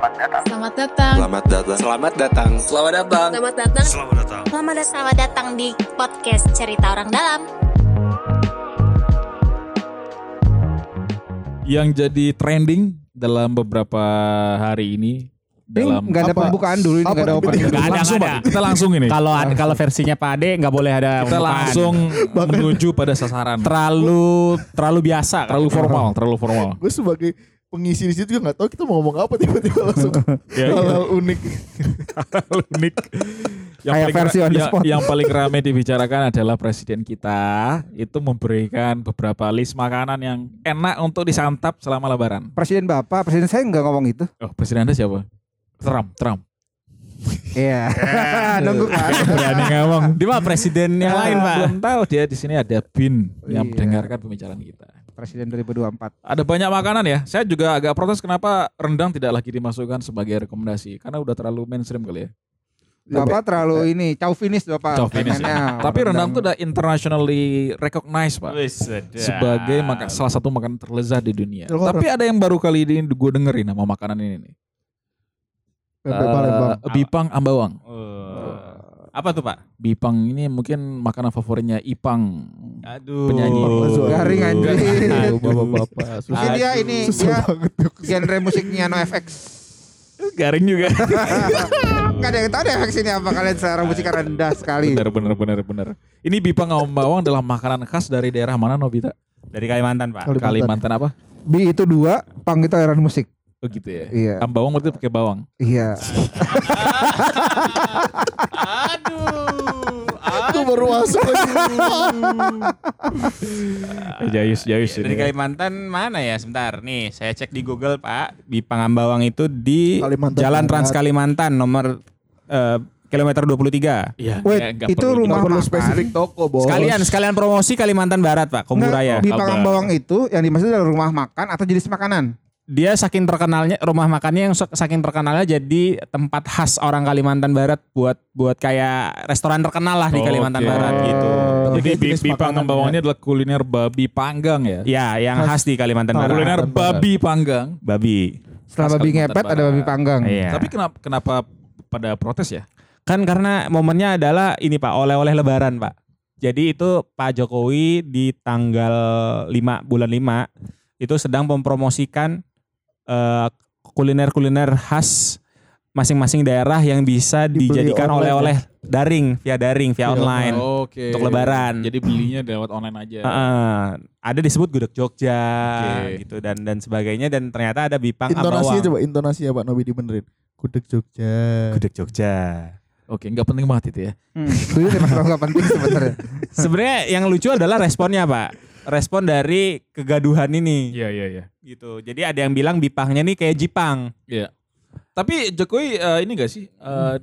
Selamat datang. Selamat datang. Selamat datang. Selamat datang. Selamat datang. Selamat datang. Selamat datang. Selamat datang. Selamat datang di podcast Cerita Orang Dalam. Yang jadi trending dalam beberapa hari ini dalam nggak ada apa? pembukaan dulu ini nggak ada opening. Nggak ada, langsung ada. kita langsung ini Kalau kalau versinya Pak Ade nggak boleh ada kita pembukaan. langsung menuju pada sasaran terlalu terlalu biasa. terlalu formal terlalu formal Gue sebagai pengisi di situ juga nggak tahu kita mau ngomong apa tiba-tiba langsung Ya, iya. hal-hal unik. unik yang Kayak paling, versi on the yang, spot. yang paling ramai dibicarakan adalah presiden kita itu memberikan beberapa list makanan yang enak untuk disantap selama lebaran Presiden Bapak, Presiden saya nggak ngomong itu. oh presiden anda siapa Trump Trump Iya. Nunggu berani ngomong Dia mah presiden yang lain Pak. belum tahu dia di sini ada bin yang Iya. mendengarkan pembicaraan kita Presiden 2024. Ada banyak makanan ya. Saya juga agak protes kenapa rendang tidak lagi dimasukkan sebagai rekomendasi karena udah terlalu mainstream kali ya. Bapak terlalu ini chauvinis Bapak. Chauvinis ya. pengennya Tapi rendang itu udah internationally recognized pak sebagai maka, salah satu makanan terlezat di dunia. Terus Tapi ada yang baru kali ini gue dengerin nama makanan ini nih. Eh, Bipang Ambawang. Apa tuh Pak? Bipang ini mungkin makanan favoritnya Ipang. Aduh. Penyanyi. Garing anjing. Aduh, bapak-bapak. Susah, Mungkin dia ini susah dia banget. genre musiknya No FX. Garing juga. Gak ada yang tahu deh FX ini apa kalian selera musiknya rendah sekali. bener bener bener bener. Ini Bipang Ambawang adalah makanan khas dari daerah mana Nobita? Dari Kalimantan Pak. Kalimantan. Kalimantan apa? B itu dua, pang itu aliran musik. Oh gitu ya. Iya. Ambawang berarti pakai bawang. Iya. Aduh. Itu baru masuk lagi. Eh, Jayus, Jayus Dari ini. Kalimantan mana ya? Sebentar. Nih, saya cek di Google, Pak. Di Pangambawang itu di Kalimantan Jalan. Trans Kalimantan nomor eh, kilometer 23. Iya, Wait, ya, itu perlu rumah perlu makan. spesifik toko bos. Sekalian sekalian promosi Kalimantan Barat, Pak. Komburaya. Nggak, di Pangambawang itu yang dimaksud adalah rumah makan atau jenis makanan. Dia saking terkenalnya rumah makannya yang sak- saking terkenalnya jadi tempat khas orang Kalimantan Barat buat buat kayak restoran terkenal lah di Oh, Kalimantan oke. Barat gitu. Jadi Dia bi- jenis bipang makanan Ambawang ya. ini adalah kuliner babi panggang ya. Ya, yang khas di Kalimantan Oh, Barat. Kuliner babi panggang. babi. Setelah Khas babi Kalimantan ngepet ada babi panggang. Iya. Tapi kenapa kenapa pada protes ya? Kan karena momennya adalah ini Pak, oleh-oleh lebaran Pak. Jadi itu Pak Jokowi di tanggal 5 bulan 5 itu sedang mempromosikan eh, kuliner-kuliner khas masing-masing daerah yang bisa Dibeli dijadikan oleh-oleh daring via daring via Via online. Oke. Untuk lebaran. Jadi belinya lewat online aja. Heeh. ada disebut gudeg Jogja Oke. gitu dan dan sebagainya dan ternyata ada Bipang Intonasinya Ambawang. coba intonasinya Pak Nobi dibenerin. Gudeg Jogja. Gudeg Jogja. Oke, nggak penting banget itu ya. Hmm. Itu nggak penting sebenarnya. Sebenarnya yang lucu adalah responnya Pak. Respon dari kegaduhan ini. Iya, iya, iya. gitu. Jadi ada yang bilang Bipangnya nih kayak Jipang. Iya. Tapi Jokowi eh, ini gak sih eh,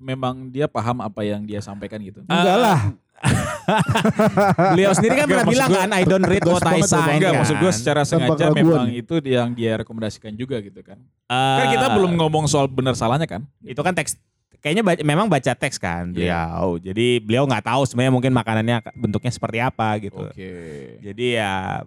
memang dia paham apa yang dia sampaikan gitu? Enggak lah. Beliau sendiri kan pernah bilang gue kan I don't read what I ya, sign. Enggak, kan. maksud gue secara sengaja memang itu yang dia rekomendasikan juga gitu kan. Eh, Kan kita belum ngomong soal benar salahnya kan? itu kan teks kayaknya ba- memang baca teks kan beliau. Jadi beliau nggak tahu sebenarnya mungkin makanannya bentuknya seperti apa gitu. Oke. Jadi ya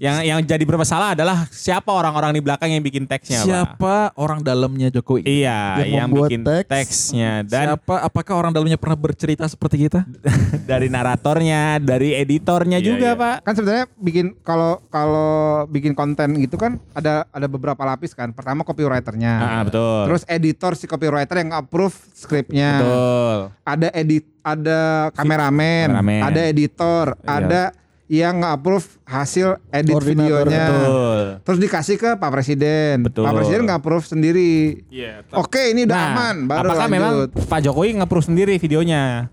yang yang jadi bermasalah adalah siapa orang-orang di belakang yang bikin teksnya, Pak. Siapa orang dalamnya Jokowi? Iya, Yang yang, membuat bikin teks? teksnya dan Siapa? Apakah orang dalamnya pernah bercerita seperti kita? dari naratornya, dari editornya Iya, juga, iya. Pak. Kan sebenarnya bikin kalau kalau bikin konten gitu kan ada ada beberapa lapis kan. Pertama copywriternya. Ah, betul. Terus editor si copywriter yang approve skripnya. betul. Ada edit, ada kameramen, Kameramen. ada editor, Iya. ada yang nge-approve hasil edit Koordinator, videonya. Betul. Terus dikasih ke Pak Presiden. Betul. Pak Presiden nge-approve sendiri. Iya. Oke, ini udah Nah, aman, baru apakah lanjut. memang Pak Jokowi nge-approve sendiri videonya?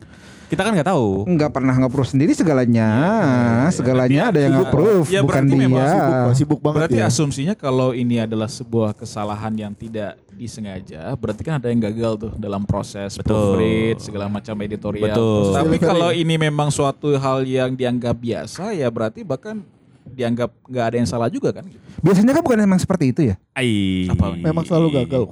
Kita kan nggak tahu. Enggak pernah nge-approve sendiri segalanya. segalanya ada yang sibuk. nge-approve, Ya, bukan dia. memang Sibuk. Sibuk banget Berarti ya. asumsinya kalau ini adalah sebuah kesalahan yang tidak disengaja, berarti kan ada yang gagal tuh dalam proses Betul. proofread segala macam editorial. Betul. Tapi kalau ini memang suatu hal yang dianggap biasa, ya berarti bahkan dianggap nggak ada yang salah juga kan? Biasanya kan bukan memang seperti itu ya. Ai. Apa? Memang selalu gagal.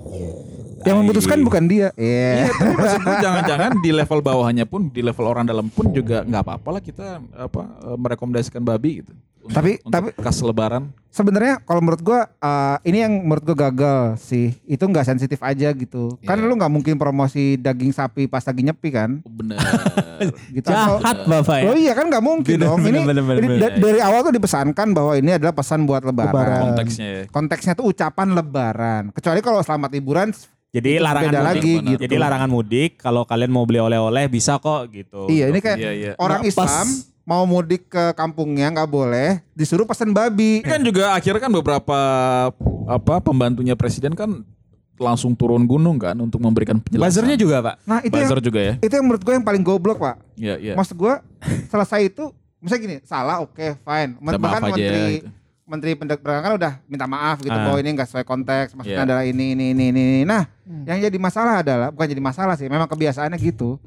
Yang memutuskan bukan dia. Iya, Iya. tapi maksud gue jangan-jangan di level bawahnya pun, di level orang dalam pun juga nggak apa-apa lah kita apa eh, merekomendasikan babi gitu. untuk- Tapi- untuk tapi- kas lebaran. Sebenarnya kalau menurut gua eh, ini yang menurut gua gagal sih. Itu nggak sensitif aja gitu. Kan Iya. lu nggak mungkin promosi daging sapi pas lagi nyepi kan? Bener. Gitu. Atau- Jahat Bapak ya. Oh iya kan nggak mungkin Bener, dong. bener, ini bener, bener, ini bener. da- dari awal tuh dipesankan bahwa ini adalah pesan buat lebaran. Lebaran. Konteksnya ya. Konteksnya tuh ucapan lebaran. Kecuali kalau selamat liburan Jadi itu larangan beda mudik. lagi benar. gitu. Jadi larangan mudik. Kalau kalian mau beli oleh-oleh bisa kok gitu. Iya, ini kayak Iya, iya. orang pas. Islam mau mudik ke kampungnya nggak boleh, disuruh pesen babi. Ini kan juga akhirnya kan beberapa apa pembantunya presiden kan langsung turun gunung kan untuk memberikan penjelasan. Buzzernya juga pak. Nah itu yang, Buzzer juga ya. itu yang menurut gue yang paling goblok pak. Iya, iya. Maksud gue selesai itu, misalnya gini, salah oke fine. Minta Bahkan menteri gitu. Menteri pendagangan kan udah minta maaf gitu Ah. bahwa ini nggak sesuai konteks, maksudnya Iya. adalah ini ini ini ini. Nah, yang jadi masalah adalah bukan jadi masalah sih, memang kebiasaannya gitu.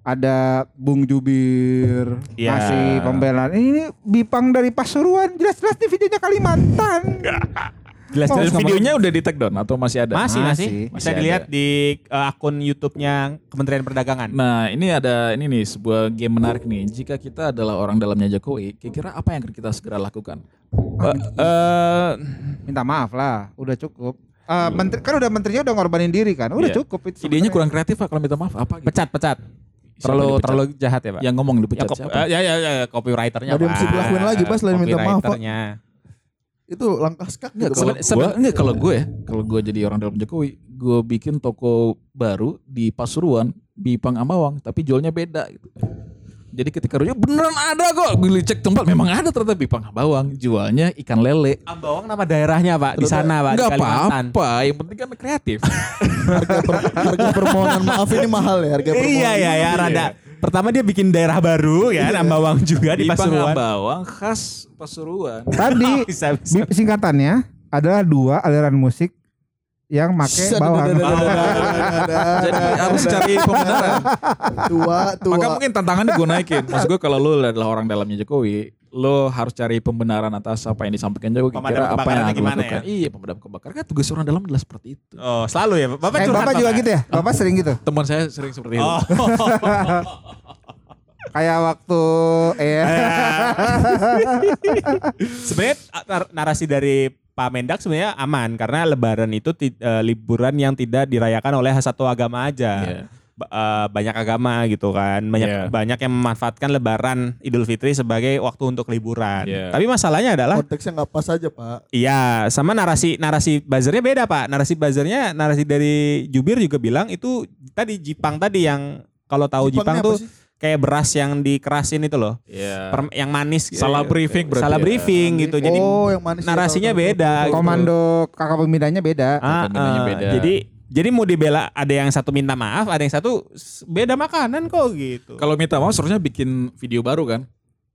Ada Bung Jubir Iya. ngasih pembelaan. Ini Bipang dari Pasuruan, jelas-jelas di videonya Kalimantan. Jelas Oh, videonya udah di take down atau masih ada? masih masih, Masih. bisa Masih dilihat ada. di uh, akun YouTube-nya Kementerian Perdagangan. Nah ini ada ini nih sebuah game menarik nih. Jika kita adalah orang dalamnya Jokowi, kira-kira apa yang akan kita segera lakukan? Eh, eh, Minta maaf lah, udah cukup. Eh, menteri kan udah menterinya udah ngorbanin diri kan, udah Iya. cukup itu. Idenya kurang kreatif pak kalau minta maaf apa? Gitu? pecat pecat. Siapa Terlalu dipecat? terlalu jahat ya pak. Yang ngomong Ya, dipecat kop- siapa? eh, ya, ya, ya, ya, copywriternya ada yang bisa dilakuin lagi, Pak, selain minta maaf, Pak. Itu langkah skak Enggak, gitu. kalau Seben- enggak kalau gue ya, kalau gue jadi orang dalam Jokowi, gue bikin toko baru di Pasuruan, di Pangamawang, tapi jualnya beda gitu. Jadi ketika rujuk beneran ada kok, gue cek tempat memang ada ternyata di Pangamawang, jualnya ikan lele. Ambawang nama daerahnya pak di sana pak di Enggak apa-apa, yang penting kan kreatif. harga, per- harga permohonan maaf ini mahal ya harga permohonan. Iya ya ya rada. Pertama dia bikin daerah baru ya, Ambawang juga di Pasuruan. Pangamawang khas Pasuruan. Tadi Bisa bisa. bi- singkatannya adalah dua aliran musik yang make bawang. Jadi harus cari pembenaran. tua tua. Maka mungkin tantangannya gue naikin. Maksud gue kalau lu adalah orang dalamnya Jokowi, lo harus cari pembenaran atas apa yang disampaikan Jokowi. Pemadam Kira apa yang aku gimana lakukan. Iya pemadam kebakaran. Kan tugas orang dalam adalah seperti itu. Oh selalu ya bapak Eh, curhat, bapak juga gitu ya? Bapak sering gitu? Teman saya sering seperti itu. Oh. Kayak waktu eh sebenarnya nar- narasi dari Pak Mendak sebenarnya aman karena Lebaran itu eh, liburan yang tidak dirayakan oleh satu agama aja. Iya. Ba- eh, banyak agama gitu kan, banyak Iya. banyak yang memanfaatkan Lebaran Idul Fitri sebagai waktu untuk liburan. Iya. Tapi masalahnya adalah konteksnya nggak pas aja pak. Iya, sama narasi narasi buzzernya beda pak. Narasi buzzernya narasi dari Jubir juga bilang itu tadi Jipang tadi yang kalau tahu Jipang, Jipangnya apa tuh sih? Kayak beras yang dikerasin itu loh, Iya. Per- yang manis. Salah briefing berarti Salah ya. briefing gitu. Jadi oh yang manis ya, narasinya tahu, beda. tahu. komando kakak pembinanya beda. ah, Pembinanya ah, beda. jadi jadi mau dibela ada yang satu minta maaf, ada yang satu beda makanan kok gitu. Kalau minta maaf seharusnya bikin video baru kan.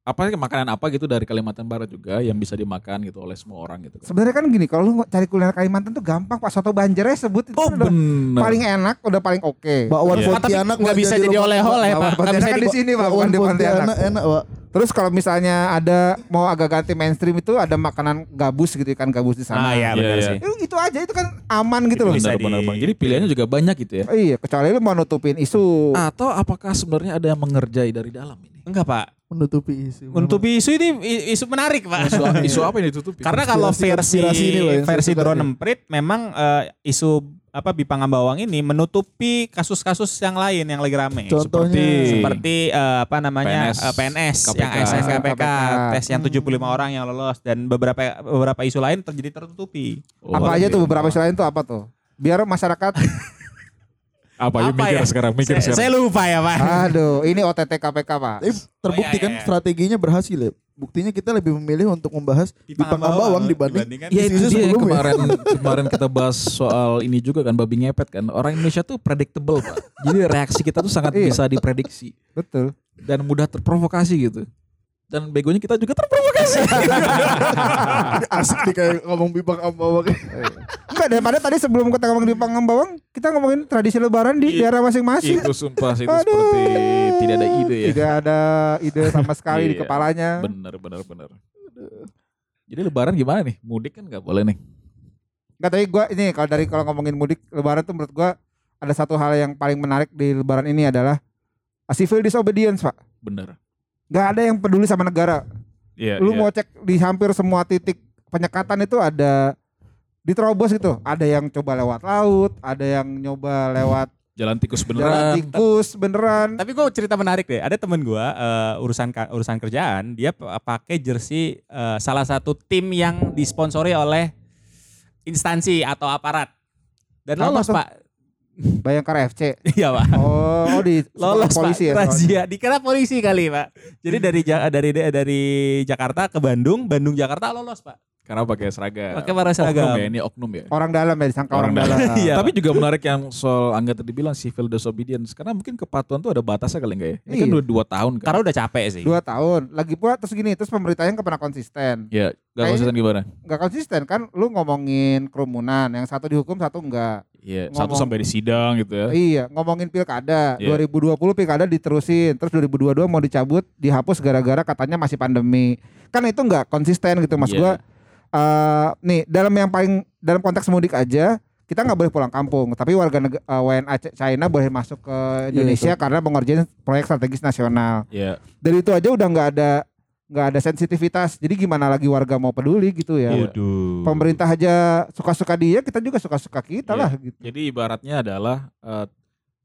Apa sih makanan apa gitu dari Kalimantan Barat juga yang bisa dimakan gitu oleh semua orang gitu kan. Sebenarnya kan gini, kalau lu cari kuliner Kalimantan tuh gampang Pak. Soto Banjarnya sebut itu Oh kan udah bener. paling enak, udah paling oke. Bakwan Iya. Ah, tapi Pontianak nggak bisa jadi oleh-oleh Bakwan pak. Nggak Pontianak bisa kan di- di sini Pak, Bakwan bukan di Pontianak. Enak pak. Terus kalau misalnya ada mau agak ganti mainstream itu ada makanan gabus gitu kan gabus di Ah sana. iya benar Iya, iya. sih. Itu, itu aja itu kan aman gitu loh. Bisa Benar, benar, di- Bang. Jadi pilihannya juga banyak gitu ya. Iya, kecuali lu mau nutupin isu. Atau apakah sebenarnya ada yang mengerjai dari dalam ini? Enggak pak. Menutupi isu. Menutupi isu ini isu menarik pak. Isu, isu apa yang ditutupi? Karena kalau versi ini loh versi drone emprit memang eh, isu apa Bipang Ambawang ini menutupi kasus-kasus yang lain yang lagi rame. Contohnya Seperti- Seperti eh, apa namanya PNS, eh, PNS, KPK. yang SNKPK tes yang 75 orang yang lolos dan beberapa beberapa isu lain terjadi tertutupi. Oh, apa aja oke. tuh beberapa isu lain tuh apa tuh? Biar masyarakat Apa, aja mikir ya? sekarang, mikir saya, sekarang. saya lupa ya Pak. aduh, ini OTT KPK, Pak. Tapi terbukti Oh, iya, kan iya. strateginya berhasil ya. Buktinya kita lebih memilih untuk membahas Bipang Ambawang dibanding Ya itu dia sebelumnya. kemarin kemarin kita bahas soal ini juga kan babi ngepet kan. Orang Indonesia tuh predictable pak. Jadi reaksi kita tuh sangat Iya. bisa diprediksi Betul. dan mudah terprovokasi gitu. Dan begonya kita juga terprovokasi. Asik nih kayak ngomong Bipang Ambawang. Enggak daripada tadi sebelum kita ngomong di Pangambawang, kita ngomongin tradisi lebaran di Iya. daerah masing-masing. itu sumpah sih, itu Aduh. seperti tidak ada ide ya. Tidak ada ide sama sekali di Iya. kepalanya. Bener bener bener. Jadi lebaran gimana nih? Mudik kan nggak boleh nih. Enggak tapi gua ini kalau dari kalau ngomongin mudik lebaran tuh menurut gua ada satu hal yang paling menarik di lebaran ini adalah civil disobedience, Pak. Bener. Enggak ada yang peduli sama negara. Iya, lu iya. mau cek di hampir semua titik penyekatan itu ada diterobos gitu. Ada yang coba lewat laut, ada yang nyoba lewat jalan tikus jalan beneran. tikus beneran. Tapi gue cerita menarik deh. Ada temen gue eh, urusan urusan kerjaan, dia pakai jersey eh, salah satu tim yang disponsori oleh instansi atau aparat. Dan Apa lolos tuh? pak. Bayangkara FC. Iya pak. Oh, oh di Lolos polisi pak. ya. Razia. Dikira polisi kali pak. Jadi dari Ja- dari dari Jakarta ke Bandung, Bandung Jakarta lolos pak. Karena pakai seragam. Pakai pakai seragam. Oknum ya, ini oknum ya. Orang dalam ya disangka orang, Orang dalam. dalam. Iya, Tapi juga menarik yang soal Angga tadi bilang civil disobedience. Karena mungkin kepatuhan tuh ada batasnya kali enggak ya? Ini kan Iya. udah dua tahun kan. Karena udah capek sih. Dua tahun. Lagi pula terus gini, terus pemerintahnya nggak pernah konsisten. Ya, gak Kayaknya- konsisten gimana? Nggak konsisten kan? Lu ngomongin kerumunan, yang satu dihukum, satu enggak. Iya, satu Ngomong- sampai di sidang gitu ya. Iya, ngomongin pilkada. Iya. 2020 pilkada diterusin, terus 2022 mau dicabut, dihapus gara-gara katanya masih pandemi. Kan itu nggak konsisten gitu mas Iya. gua. eh nih dalam yang paling dalam konteks mudik aja kita nggak boleh pulang kampung, tapi warga neg- eh, WNA China boleh masuk ke Indonesia karena mengerjain proyek strategis nasional. Iya. Dari itu aja udah nggak ada nggak ada sensitivitas. Jadi gimana lagi warga mau peduli gitu ya? Waduh. Pemerintah aja suka-suka dia, kita juga suka-suka kita Iya. lah gitu. Jadi ibaratnya adalah eh,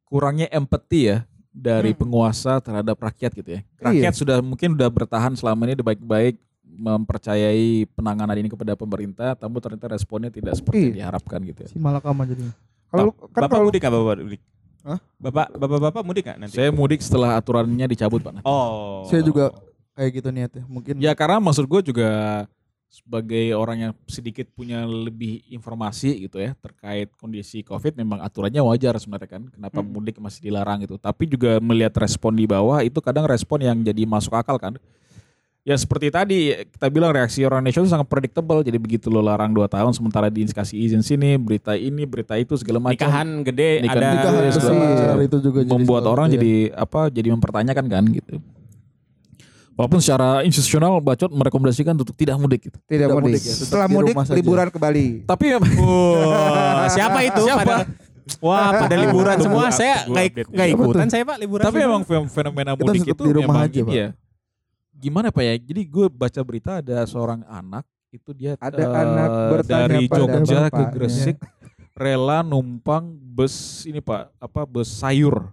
kurangnya empati ya dari Hmm. penguasa terhadap rakyat gitu ya. Iya. Rakyat sudah mungkin udah bertahan selama ini baik-baik mempercayai penanganan ini kepada pemerintah, tapi ternyata responnya tidak seperti yang Iya. diharapkan gitu ya. Si malakama jadinya. Kalau lu- kan Bapak kalau mudik nggak bapak mudik? Hah? Bapak bapak bapak mudik nggak nanti? Saya mudik setelah aturannya dicabut Pak. Oh. Saya juga kayak gitu niatnya. Mungkin Ya karena maksud gue juga sebagai orang yang sedikit punya lebih informasi gitu ya terkait kondisi COVID memang aturannya wajar sebenarnya kan kenapa Hmm. mudik masih dilarang gitu tapi juga melihat respon di bawah itu kadang respon yang jadi masuk akal kan ya seperti tadi kita bilang reaksi orang Indonesia itu sangat predictable jadi begitu lo larang 2 tahun sementara dikasih izin sini berita ini berita itu segala macam Nikahan gede Nikahan ada nikahan segala itu juga jadi membuat sesuatu orang ya. jadi apa jadi mempertanyakan kan gitu walaupun secara institusional bacot merekomendasikan untuk tidak mudik gitu tidak, Tidak mudik. mudik ya, tetap Setelah di mudik saja. liburan ke Bali. tapi Wah, siapa itu? Siapa? Pada, wah, pada liburan semua. Saya nggak nggak ikutan saya Pak liburan. tapi memang fenomena mudik itu di rumah memang aja, Pak. ya gimana pak ya jadi gue baca berita ada seorang anak itu dia Ada eh, anak bertanya dari pada Jogja ke bapaknya. Gresik rela numpang bus ini pak apa bus sayur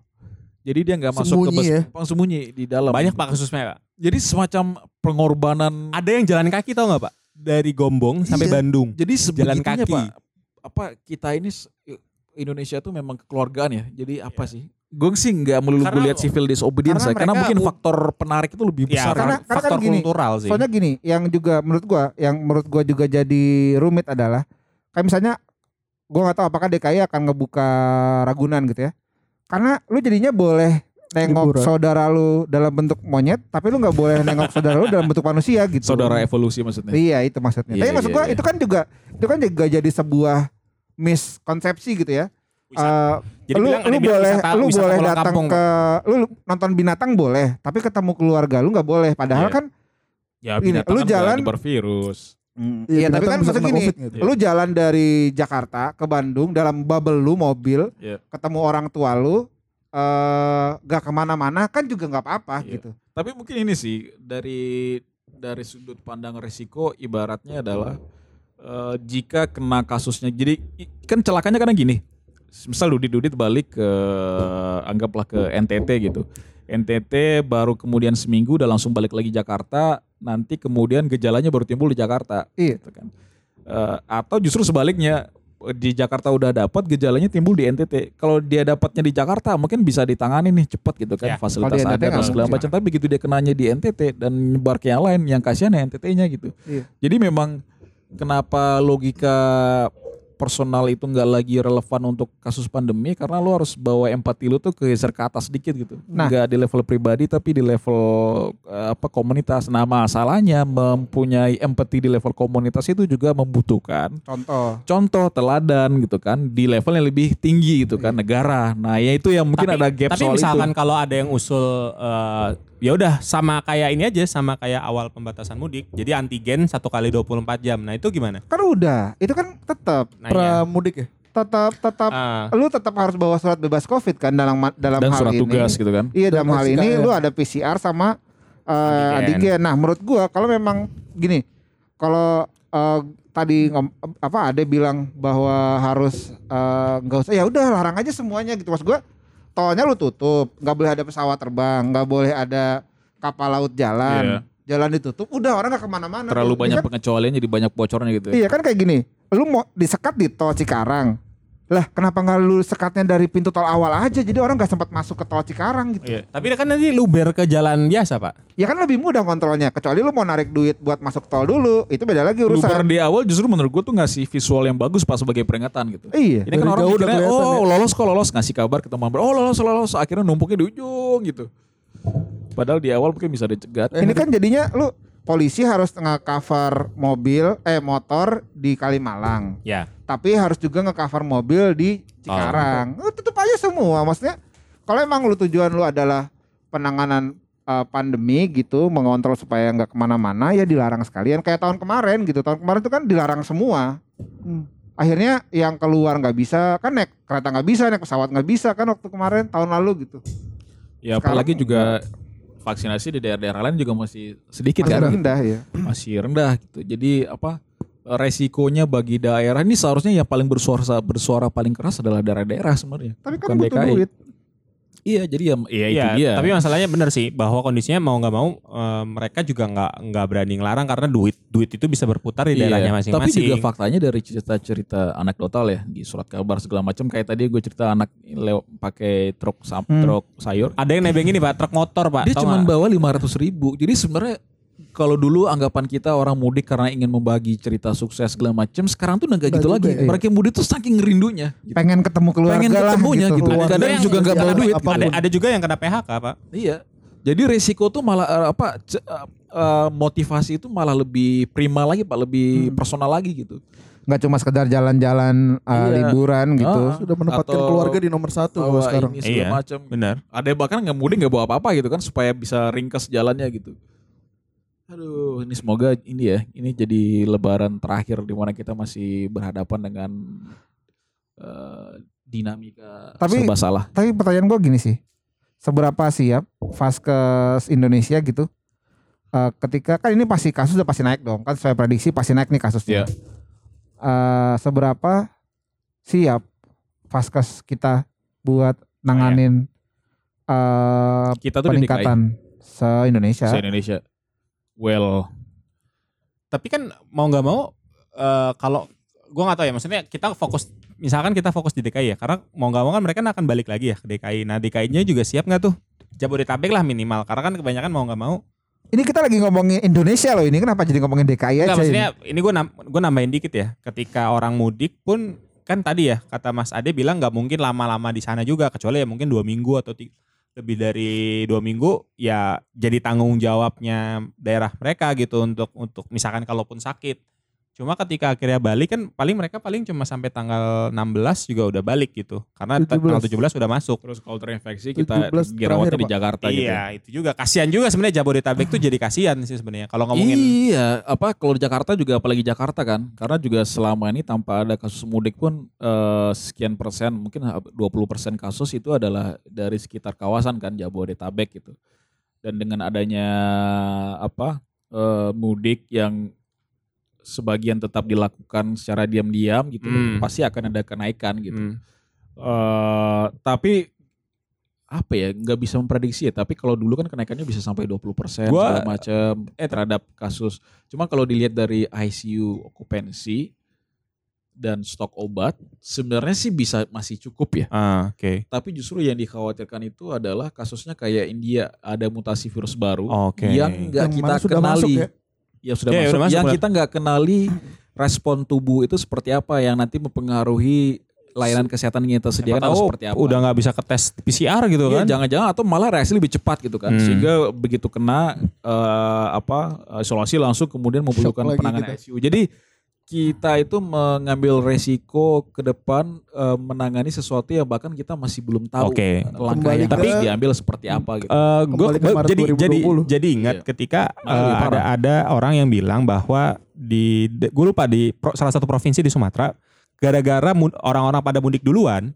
jadi dia nggak masuk ke bus ya? numpang sembunyi di dalam banyak Pak kasusnya Pak. Jadi semacam pengorbanan Ada yang jalan kaki tau nggak Pak? Dari Gombong sampai Iya. Bandung. Jadi Jalan kaki. Pak, apa kita ini s- Indonesia tuh memang kekeluargaan ya. Jadi apa sih? Gue sih nggak melulu Karena- gue lihat civil disobedience karena ya, karena mungkin faktor penarik itu lebih Ya, besar. karena- kan. karena faktor kan gini, kultural sih. Soalnya gini, yang juga menurut gua, yang menurut gua juga jadi rumit adalah kayak misalnya gua nggak tahu apakah DKI akan ngebuka Ragunan gitu ya. Karena lu jadinya boleh nengok Liburan. saudara lu dalam bentuk monyet, tapi lu nggak boleh nengok saudara lu dalam bentuk manusia gitu. Saudara evolusi maksudnya. Iya itu maksudnya. Iya, Tapi maksud iya, gua iya. itu kan juga itu kan juga jadi sebuah miskonsepsi gitu ya. Eh, Jadi lu, bilang lu boleh wisata- lu wisata boleh datang kampung, ke lu nonton binatang boleh, tapi ketemu keluarga lu nggak boleh. Padahal Iya. kan Ya Ini, binatang lu kan jalan- nyebar virus. Iya, tapi binatang kan maksud gini, gitu. lu jalan dari Jakarta ke Bandung dalam bubble lu mobil, Iya. ketemu orang tua lu, eh gak ke mana-mana kan juga nggak apa-apa Iya. gitu. Tapi mungkin ini sih dari dari sudut pandang resiko ibaratnya adalah eh, jika kena kasusnya jadi kan celakanya karena gini. Misal Dudit Dudit balik ke anggaplah ke NTT gitu. NTT baru kemudian seminggu udah langsung balik lagi Jakarta, nanti kemudian gejalanya baru timbul di Jakarta. Iya. gitu kan. Eh, atau justru sebaliknya di Jakarta udah dapat gejalanya timbul di NTT. Kalau dia dapatnya di Jakarta mungkin bisa ditangani nih cepat gitu kan Ya, fasilitas ada dan segala macam. Tapi begitu dia kenanya di NTT dan nyebar ke yang lain, yang kasihan ya NTT-nya gitu. Iya. Jadi memang kenapa logika personal itu nggak lagi relevan untuk kasus pandemi karena lu harus bawa empati lu tuh geser ke atas sedikit gitu. Nah. Nggak di level pribadi tapi di level eh, apa komunitas. Nah, masalahnya mempunyai empati di level komunitas itu juga membutuhkan Contoh. contoh teladan gitu kan di level yang lebih tinggi gitu kan negara. Nah, ya itu yang mungkin tapi, ada gap tapi soal misalkan itu. kalau ada yang usul eh, ya udah sama kayak ini aja sama kayak awal pembatasan mudik. Jadi antigen satu kali 24 jam. Nah, itu gimana? Kan udah, itu kan tetap Nah, iya. Pramudik ya. tetap tetap Ah, lu tetap harus bawa surat bebas Covid kan dalam dalam Dan hal surat ini. tugas gitu kan. Iya dalam hal ini SKM. lu ada PCR sama eh, Antigen. antigen. Nah, menurut gua kalau memang gini, kalau eh, tadi ngom- apa ada bilang bahwa harus eh, nggak usah ya udah larang aja semuanya gitu. Mas gua tolnya lu tutup, nggak boleh ada pesawat terbang, nggak boleh ada kapal laut jalan, jalan ditutup, udah orang nggak ke mana-mana. Terlalu tuh. banyak Iya kan, pengecualian jadi banyak bocornya gitu. iya kan kayak gini, lu mau disekat di tol Cikarang, lah kenapa nggak lu sekatnya dari pintu tol awal aja, jadi orang nggak sempat masuk ke tol Cikarang gitu. Iya. Tapi kan nanti luber ke jalan biasa pak. Ya kan lebih mudah kontrolnya, kecuali lu mau narik duit buat masuk tol dulu, itu beda lagi Luber urusan. di awal justru menurut gue tuh ngasih visual yang bagus pas sebagai peringatan gitu. Iya. Ini kan Dari orang jauh udah mikirnya, kelihatan oh lolos kok lolos ngasih kabar ke teman oh lolos lolos akhirnya numpuknya di ujung gitu. Padahal di awal mungkin bisa dicegat. Ini kan jadinya lu polisi harus nge-cover mobil eh motor di Kalimalang. Ya. Tapi harus juga nge-cover mobil di Cikarang. Eh, tutup aja semua. Maksudnya kalau emang lu tujuan lu adalah penanganan eh, pandemi gitu, mengontrol supaya nggak ke mana-mana ya dilarang sekalian. Kayak tahun kemarin gitu. Tahun kemarin itu kan dilarang semua. Hmm. Akhirnya yang keluar nggak bisa kan naik kereta nggak bisa, naik pesawat nggak bisa kan waktu kemarin tahun lalu gitu. Ya Sekarang apalagi juga vaksinasi di daerah-daerah lain juga masih sedikit Masih kan. rendah ya. Masih rendah gitu. Jadi apa resikonya bagi daerah ini seharusnya yang paling bersuara bersuara paling keras adalah daerah-daerah sebenarnya. Tapi kan Bukan butuh DKI. duit. Iya, jadi ya iya itu Iya, dia. tapi masalahnya benar sih bahwa kondisinya mau nggak mau eh, mereka juga nggak nggak berani ngelarang karena duit duit itu bisa berputar di Iya, daerahnya Tapi masing-masing. juga faktanya dari cerita-cerita anekdotal ya di surat kabar segala macam kayak tadi gue cerita anak lew pakai truk sam- Hmm. truk sayur. Ada yang nebeng ini pak truk motor pak. Dia cuma bawa 500 ribu. Jadi sebenarnya kalau dulu anggapan kita orang mudik karena ingin membagi cerita sukses segala macam, sekarang tuh udah gak gitu Nggak lagi. juga ya. Mereka yang mudik tuh saking rindunya. Gitu. pengen ketemu keluarga Pengen lah ketemunya gitu. Keluarga. Kadang yang- juga nggak bawa duit. apa pun. ada, ada juga yang kena PHK pak. Iya. Jadi resiko tuh malah eh, apa eh, eh, motivasi itu malah lebih prima lagi Pak, lebih personal lagi gitu. nggak cuma sekedar jalan-jalan uh, Iya. liburan gitu Ah. Sudah menempatkan Atau keluarga di nomor satu Bawa sekarang. ini Iya. macam. Benar. Ada yang bahkan nggak mudik nggak bawa apa-apa gitu kan supaya bisa ringkas jalannya gitu. Aduh, ini semoga ini ya, ini jadi lebaran terakhir di mana kita masih berhadapan dengan eh, dinamika Tapi- serba salah. tapi pertanyaan gue gini sih seberapa siap Vaskes Indonesia gitu uh, ketika kan ini pasti kasus udah pasti naik dong kan saya prediksi pasti naik nih kasusnya Iya. Uh, seberapa siap Vaskes kita buat nanganin uh, Kita tuh peningkatan se Indonesia se Indonesia. Well, Tapi kan mau nggak mau eh, kalau gua nggak tahu ya maksudnya kita fokus misalkan kita fokus di DKI ya karena mau nggak mau kan mereka akan balik lagi ya ke DKI. Nah DKI-nya juga siap nggak tuh? Jabodetabek lah minimal karena kan kebanyakan mau nggak mau. ini kita lagi ngomongin Indonesia loh ini kenapa jadi ngomongin DKI Enggak, aja maksudnya ini gue nam gua nambahin dikit ya. Ketika orang mudik pun kan tadi ya kata Mas Ade bilang nggak mungkin lama-lama di sana juga kecuali ya mungkin dua minggu atau tiga, lebih dari dua minggu ya jadi tanggung jawabnya daerah mereka gitu untuk untuk misalkan kalaupun sakit. Cuma ketika akhirnya balik kan paling mereka paling cuma sampai tanggal 16 juga udah balik gitu. Karena 17. tanggal 17 udah masuk. terus kalau terinfeksi kita 17 dirawatnya terakhir, di. Jakarta gitu. Iya, itu juga kasihan juga sebenarnya Jabodetabek tuh jadi kasihan sih sebenarnya kalau ngomongin Iya, apa kalau di Jakarta juga apalagi Jakarta kan, karena juga selama ini tanpa ada kasus mudik pun eh, sekian persen, mungkin 20 persen kasus itu adalah dari sekitar kawasan kan Jabodetabek gitu. Dan dengan adanya apa eh, mudik yang sebagian tetap dilakukan secara diam-diam gitu, Hmm. pasti akan ada kenaikan gitu. Hmm. eh tapi apa ya nggak bisa memprediksi ya tapi kalau dulu kan kenaikannya bisa sampai 20% persen segala macam eh terhadap kasus cuma kalau dilihat dari ICU okupansi dan stok obat sebenarnya sih bisa masih cukup ya Ah, oke. tapi justru yang dikhawatirkan itu adalah kasusnya kayak India ada mutasi virus baru Oke. yang nggak kita kenali masuk ya? Ya sudah Ya, ya, masuk udah masuk, yang kita nggak kenali respon tubuh itu seperti apa yang nanti mempengaruhi layanan kesehatan yang kita sediakan harus tahu seperti apa udah nggak bisa ke tes PCR gitu Iya, kan? jangan-jangan atau malah reaksi lebih cepat gitu kan, Hmm. sehingga begitu kena eh, apa isolasi langsung kemudian memerlukan lagi penanganan. ICU. Jadi kita itu mengambil resiko ke depan eh, menangani sesuatu yang bahkan kita masih belum tahu Oke. langkah yang ke- diambil seperti apa gitu. Eh, ke gua- Maret jadi jadi 2020. jadi ingat Iya. ketika eh, lebih ada ada orang yang bilang bahwa di gue lupa di pro- salah satu provinsi di Sumatera gara-gara orang-orang pada mudik duluan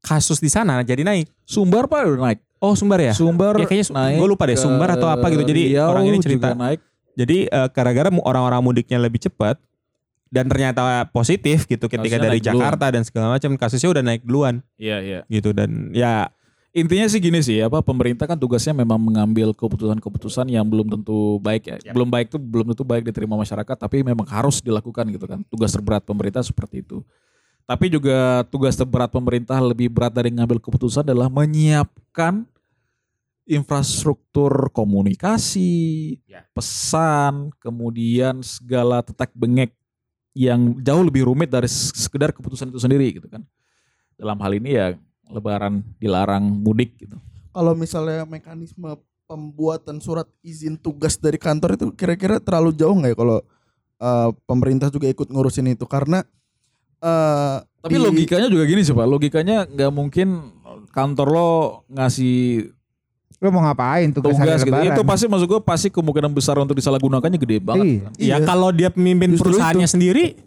kasus di sana jadi naik. Sumbar pak udah naik. Oh Sumbar ya? Sumbar Ya, kayaknya naik. gua lupa deh, Sumbar atau apa gitu. Jadi Riau orang ini juga cerita. naik. Jadi eh, gara-gara mu- orang-orang mudiknya lebih cepat dan ternyata positif gitu ketika Kasusnya dari duluan. Jakarta dan segala macam kasusnya udah naik duluan Iya iya. gitu dan ya Intinya sih gini sih, apa pemerintah kan tugasnya memang mengambil keputusan-keputusan yang belum tentu baik ya. Yap. Belum baik tuh belum tentu baik diterima masyarakat, tapi memang harus dilakukan gitu kan. Tugas terberat pemerintah seperti itu. Tapi juga tugas terberat pemerintah lebih berat dari ngambil keputusan adalah menyiapkan infrastruktur komunikasi, Ya. pesan, kemudian segala tetek bengek yang jauh lebih rumit dari sekedar keputusan itu sendiri gitu kan. Dalam hal ini ya lebaran dilarang mudik gitu. Kalau misalnya mekanisme pembuatan surat izin tugas dari kantor itu kira-kira terlalu jauh nggak ya kalau eh, pemerintah juga ikut ngurusin itu karena eh, Tapi di- logikanya juga gini sih Pak, logikanya nggak mungkin kantor lo ngasih Lu mau ngapain tugas, tugas hari gitu. lebaran? Itu pasti maksud gue pasti kemungkinan besar untuk disalahgunakannya gede banget. Iya. kan. ya Iya. kalau dia pemimpin Justru perusahaannya sendiri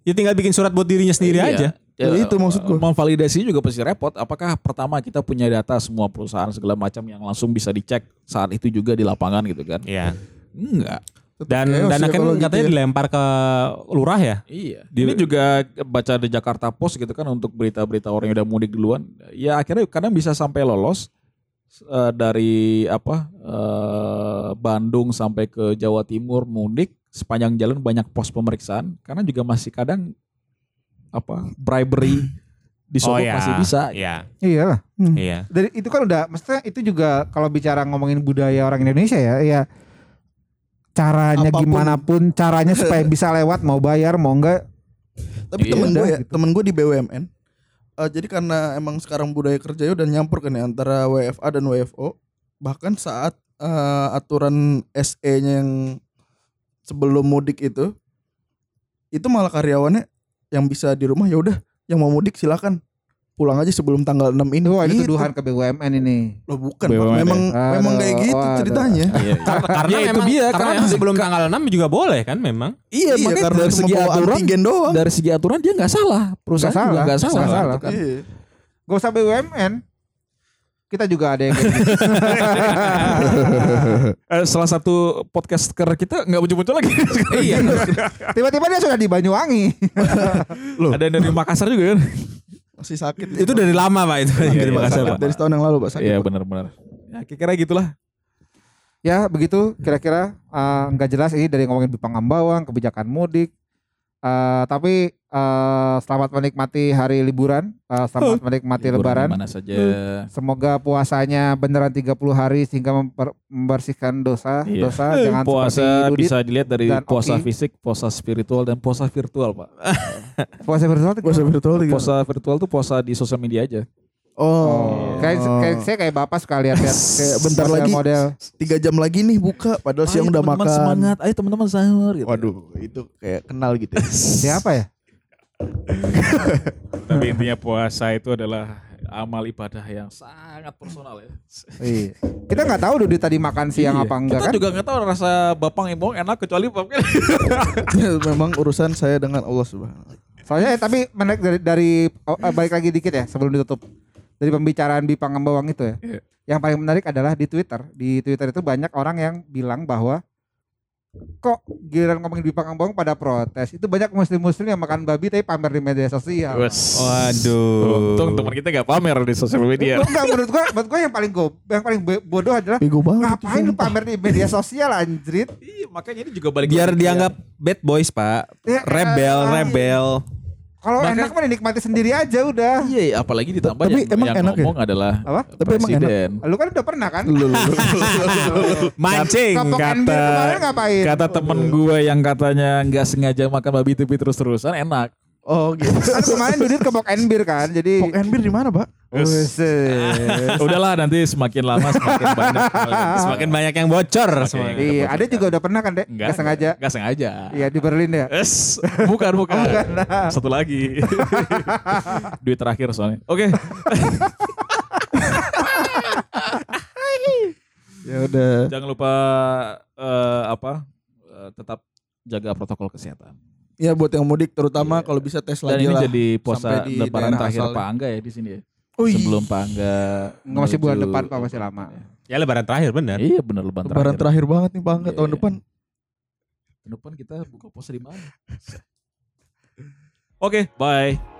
ya tinggal bikin surat buat dirinya sendiri Iya. aja. Ya, Ya, itu maksud gua. Memvalidasi juga pasti repot. Apakah pertama kita punya data semua perusahaan segala macam yang langsung bisa dicek saat itu juga di lapangan gitu kan? Iya. Enggak. Dan dan ya akhirnya kalau gitu katanya ya. dilempar ke lurah ya. Iya. Di- Ini juga baca di Jakarta Post gitu kan untuk berita-berita orang yang udah mudik duluan. Ya akhirnya kadang bisa sampai lolos eh, dari apa eh, Bandung sampai ke Jawa Timur mudik sepanjang jalan banyak pos pemeriksaan karena juga masih kadang apa bribery disogok masih bisa. Iya. Iyalah. Iya. Dari itu kan udah maksudnya itu juga kalau bicara ngomongin budaya orang Indonesia ya, ya caranya Apa pun. gimana pun caranya supaya bisa lewat mau bayar mau enggak Tapi Iya. temen gue ya, gitu. temen gue di BUMN. Eh, jadi karena emang sekarang budaya kerjanya udah nyampur kan ya antara WFA dan WFO. Bahkan saat eh, aturan SE-nya yang sebelum mudik itu, itu malah karyawannya yang bisa di rumah ya udah, yang mau mudik silakan pulang aja sebelum tanggal 6 ini. Wah, ini Gitu. tuduhan ke BUMN ini. Loh bukan. BUMN. memang Aduh, memang kayak gitu waduh. ceritanya. Iya. Karena, karena Ya, itu memang, dia, karena karena sebelum tanggal 6 juga boleh kan memang. Iya, makanya karena dari segi aturan antigen doang. dari segi aturan dia nggak salah. Perusahaan Nggak juga salah, nggak salah. nggak salah. kan. Iya. Gak usah BUMN. Kita juga ada yang kayak gitu. Eh, salah satu podcaster kita nggak muncul-muncul lagi. iya. Tiba-tiba dia sudah di Banyuwangi. Ada yang dari Makassar juga kan? Masih sakit. itu dari lama Pak itu. Iya, dari iya, Makassar sakit Pak. dari setahun yang lalu, Pak. Sakit. Iya Pak. benar-benar. Ya kira-kira gitulah. ya begitu kira-kira eh, nggak jelas ini dari ngomongin Bipang Ambawang, kebijakan mudik. Eh, tapi eh, selamat menikmati hari liburan, Eh, selamat menikmati Liburan lebaran. Mana saja. Semoga puasanya beneran 30 hari sehingga memper- membersihkan dosa, Iya. dosa jangan puasa Dudit. bisa dilihat dari dan puasa Oki. fisik, puasa spiritual dan puasa virtual, Pak. Puasa virtual tuh Puasa virtual juga. Puasa virtual tuh puasa di sosial media aja. Oh, Oh, kayak, kayak saya kayak bapak suka lihat lihat Kayak bentar lagi model tiga jam lagi nih buka padahal siang Ayo udah teman-teman makan. semangat, ayo teman-teman sahur gitu. Waduh, itu kayak kenal gitu. siapa ya? Tapi intinya puasa itu adalah amal ibadah yang sangat personal ya. Iya. Kita nggak tahu Dudi tadi makan siang Iya. apa enggak Kita kan? juga nggak tahu rasa bapang ibu enak kecuali bapaknya. Memang urusan saya dengan Allah Subhanahu wa Soalnya eh, tapi menarik dari, dari oh, eh, balik lagi dikit ya sebelum ditutup dari pembicaraan Bipang Ambawang itu ya. Iya. Yang paling menarik adalah di Twitter. Di Twitter itu banyak orang yang bilang bahwa kok giliran ngomongin Bipang Ambawang pada protes. Itu banyak muslim-muslim yang makan babi tapi pamer di media sosial. Waduh. Untung teman kita nggak pamer di sosial media. Enggak menurut gua, menurut gua yang paling go, yang paling bo- bodoh adalah ngapain lu pamer di media sosial anjrit? Iya, makanya ini juga balik Biar dianggap bad boys Pak. Ya, Rebel, eh, rebel. Kalau enak mah dinikmati sendiri aja udah. Iya, iya, apalagi ditambah Tapi yang, emang yang enak ya? ngomong adalah Apa? Tapi emang enak. presiden. Lu kan udah pernah kan? Lu, lu, lu. Mancing Kapok kata- kemarin ngapain? Kata temen gue yang katanya nggak sengaja makan babi tapi terus-terusan enak. Oh gitu. kan kemarin Dudit ke Bok Enbir kan. Jadi Pok and beer di mana, Pak? Udahlah nanti semakin lama semakin banyak. Semakin banyak yang bocor. semakin. Iya, ada juga udah pernah kan, Dek? Enggak Nggak sengaja. Enggak sengaja. Iya, di Berlin ya. Es, bukan bukan. Satu lagi. Duit terakhir soalnya. Oke. Ya udah. Jangan lupa eh, apa? eh, tetap jaga protokol kesehatan. Ya buat yang mudik terutama Iya. kalau bisa tes Dan lagi ini lah. jadi puasa lebaran terakhir asalnya. Pak Angga ya di sini ya. Oh iya. Sebelum Pak Angga Nggak, masih bulan depan, Pak, masih lama. Ya lebaran terakhir bener. Iya benar lebaran, Lebaran terakhir. terakhir banget nih Bang Iya, tahun iya. depan. Tahun depan kita buka puasa di mana? Oke, bye.